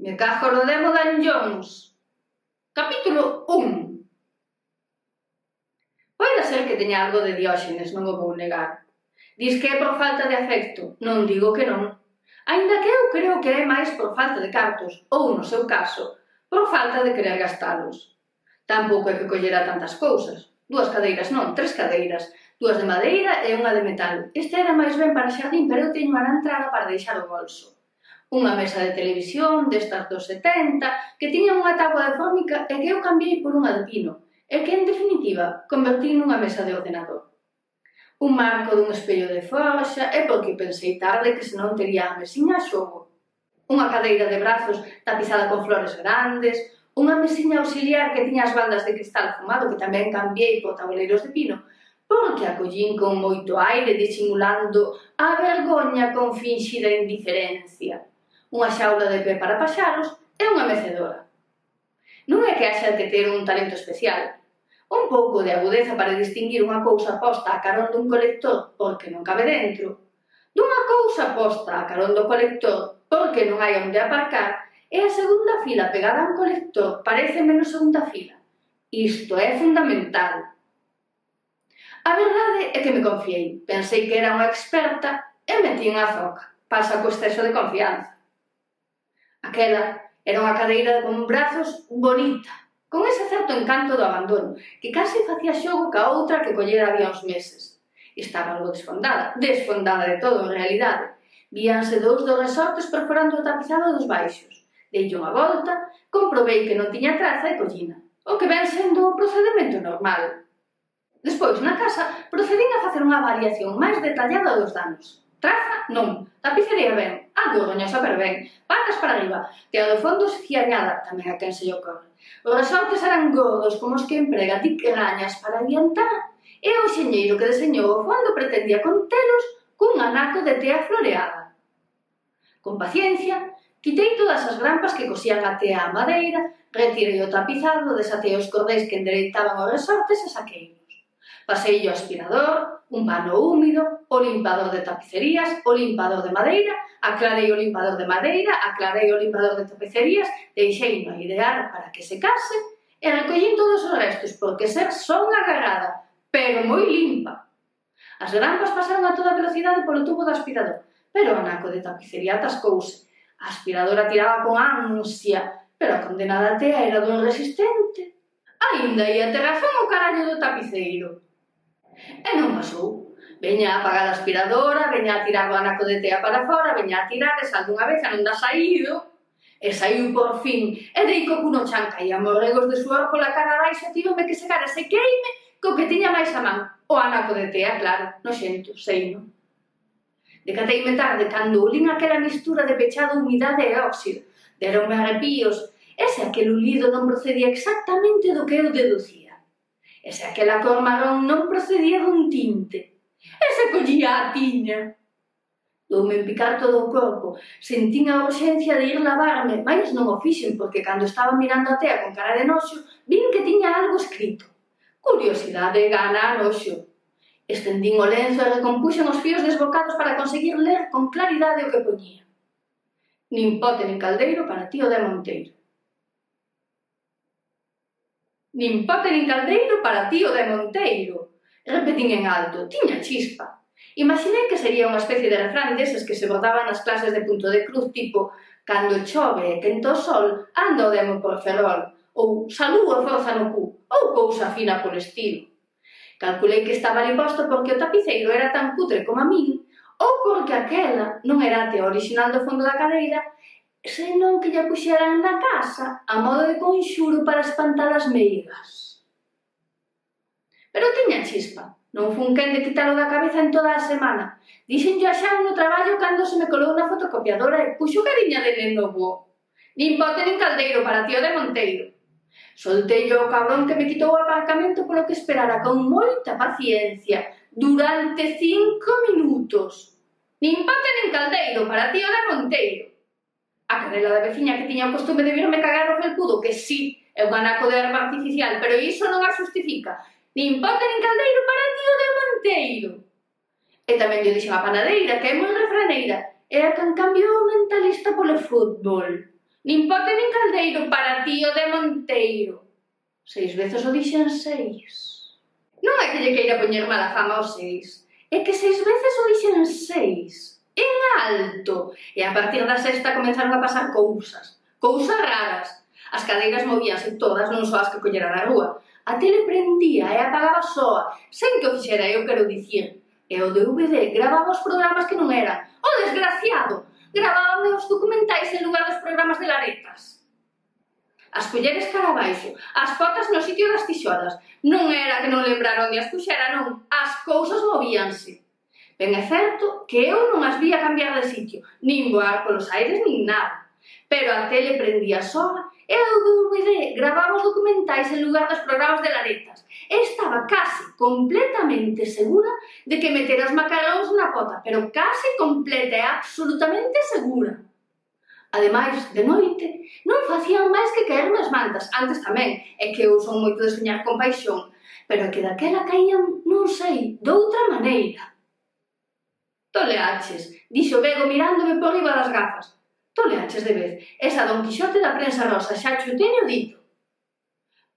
Me cajo no demo Dan Jones. Capítulo 1 Poida ser que teña algo de dióxenes, non o vou negar. Diz que é por falta de afecto, non digo que non. Ainda que eu creo que é máis por falta de cartos, ou no seu caso, por falta de querer gastalos. Tampouco é que collera tantas cousas. Duas cadeiras, non, tres cadeiras. Duas de madeira e unha de metal. Este era máis ben para xardín, pero eu teño entrada para deixar o bolso unha mesa de televisión destas dos 70 que tiña unha tábua de fórmica e que eu cambiei por unha de pino e que, en definitiva, convertí nunha mesa de ordenador. Un marco dun espello de forxa e porque pensei tarde que senón tería a mesiña a xogo. Unha cadeira de brazos tapizada con flores grandes, unha mesiña auxiliar que tiña as bandas de cristal fumado que tamén cambiei por tabuleiros de pino, porque acollín con moito aire disimulando a vergoña con finxida indiferencia unha xaula de pé para paxaros e unha mecedora. Non é que haxa que ter un talento especial, un pouco de agudeza para distinguir unha cousa posta a carón dun colector porque non cabe dentro, dunha cousa posta a carón do colector porque non hai onde aparcar, e a segunda fila pegada a un colector parece menos segunda fila. Isto é fundamental. A verdade é que me confiei. Pensei que era unha experta e metí en a zoca. Pasa co exceso de confianza. Aquela era unha cadeira con brazos bonita, con ese certo encanto do abandono, que case facía xogo ca outra que collera había uns meses. Estaba algo desfondada, desfondada de todo en realidade. Víanse dous dos resortes perforando o tapizado dos baixos. Dei unha volta, comprobei que non tiña traza e collina, o que ven sendo o procedimento normal. Despois, na casa, procedín a facer unha variación máis detallada dos danos. Traza, non. Tapicería, ben. Algo doñosa, pero ben. Patas para arriba. Tea do fondo fiañada, tamén a quen se lle cobre. Os resortes eran gordos como os que emprega ti rañas para adiantar. E o xeñeiro que deseñou o fondo pretendía contelos cun anaco de tea floreada. Con paciencia, quitei todas as grampas que cosían a tea a madeira, retirei o tapizado, desatei os cordéis que endereitaban os resortes e saquei. Pasei o aspirador, un pano húmido, o limpador de tapicerías, o limpador de madeira, aclarei o limpador de madeira, aclarei o limpador de tapicerías, deixei no idear para que secase e recollín todos os restos porque ser son agarrada, pero moi limpa. As grampas pasaron a toda velocidade polo tubo do aspirador, pero o naco de tapicería atascouse. A aspiradora tiraba con ansia, pero a condenada tea era do resistente. Ainda ia ter razón o carallo do tapiceiro. E non pasou. Veña a apagar a aspiradora, veña a tirar o anaco de tea para fora, veña a tirar e salta unha vez e non da saído. E saiu por fin e dei co cuno chan caía morregos de suor pola cara baixo e tivome que secar se queime co que tiña máis a man. O anaco de tea, claro, no xento, seino. Decateime tarde cando olín aquela mistura de pechado humidade e óxido. Deronme arrepíos E se aquel ulido non procedía exactamente do que eu deducía? E se aquela cor marrón non procedía dun tinte? E se collía a tiña? Doume en picar todo o corpo, sentín a urxencia de ir lavarme, mais non o fixen porque cando estaba mirando a tea con cara de noxo, vin que tiña algo escrito. Curiosidade gana noxo. Estendín o lenzo e recompuxen os fíos desbocados para conseguir ler con claridade o que poñía. Nin pote nin caldeiro para tío de Monteiro. Nin pote nin caldeiro para ti o de Monteiro. Repetín en alto, tiña chispa. Imaginei que sería unha especie de refrán deses que se botaban nas clases de punto de cruz tipo cando chove e quento sol, anda o demo por ferrol, ou salú a forza no cu, ou cousa fina por estilo. Calculei que estaba ali posto porque o tapiceiro era tan putre como a min, ou porque aquela non era a teo original do fondo da cadeira senón que lle puxeran na casa a modo de conxuro para espantar as meigas. Pero tiña chispa. Non fun quen de quitalo da cabeza en toda a semana. Dixen yo a Xan no traballo cando se me colou na fotocopiadora e puxo cariña de novo. Nin pote nin caldeiro para tío de Monteiro. Soltei o cabrón que me quitou o aparcamento polo que esperara con moita paciencia durante cinco minutos. Nin pote nin caldeiro para tío de Monteiro a canela da veciña que tiña o costume de virme cagar o felpudo, que sí, é un anaco de arma artificial, pero iso non a justifica. Nin pote nin caldeiro para tío de Monteiro. E tamén lle dixen a panadeira, que é moi refraneira, e a can cambiou o mentalista polo fútbol. Nin pote nin caldeiro para tío de Monteiro. Seis veces o dixen seis. Non é que lle queira poñer mala fama aos seis, é que seis veces o dixen seis en alto e a partir da sexta comenzaron a pasar cousas, cousas raras. As cadeiras movíanse todas, non só as que collera na rúa. A tele prendía e apagaba soa, sen que o fixera eu quero dicir. E o DVD gravaba os programas que non eran. O oh, desgraciado! Gravábame os documentais en lugar dos programas de laretas. As colleres cara abaixo, as potas no sitio das tixolas. Non era que non lembraron de as puxera, non. As cousas movíanse. Ben é certo que eu non as vía cambiar de sitio, nin voar polos aires, nin nada. Pero a tele prendía sola e a DVD gravaba os documentais en lugar dos programas de laretas. E estaba case completamente segura de que meter as macarons na cota, pero case completa e absolutamente segura. Ademais, de noite, non facían máis que caerme as mantas. Antes tamén, é que eu son moito de soñar con paixón, pero que daquela caían, non sei, doutra maneira. Toleaches, dixo Bego mirándome por riba das gafas. Toleaches de vez, esa Don Quixote da prensa rosa, xa xo teño dito.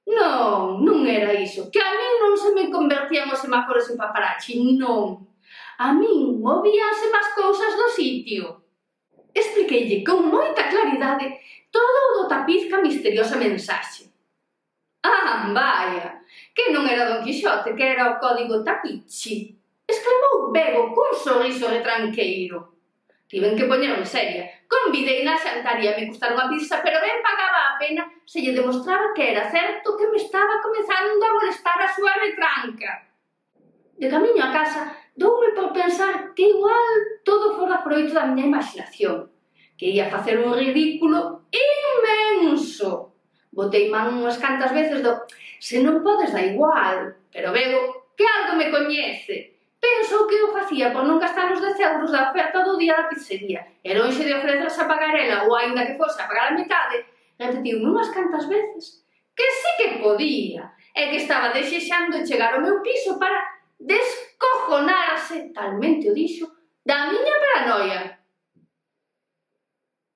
Non, non era iso, que a min non se me convertían os semáforos en paparachi, non. A min movíanse máis cousas do sitio. Expliqueille con moita claridade todo o do tapiz ca misteriosa mensaxe. Ah, vaya, que non era Don Quixote, que era o código tapichi exclamou Bego cun sorriso retranqueiro. Tiven que poñerme seria. Convidei na xantaría e me custar unha pizza, pero ben pagaba a pena se lle demostraba que era certo que me estaba comezando a molestar a súa retranca. De camiño a casa, doume por pensar que igual todo fora froito da miña imaginación, que ia facer un ridículo inmenso. Botei man unhas cantas veces do se non podes da igual, pero vego que algo me coñece. Penso que eu facía por non gastar os 10 euros da oferta do día da pizzería e lonxe de ofrecerse a pagar ela ou aínda que fose a pagar a metade, repetiu unhas cantas veces que sí que podía e que estaba desexando chegar ao meu piso para descojonarse, talmente o dixo, da miña paranoia.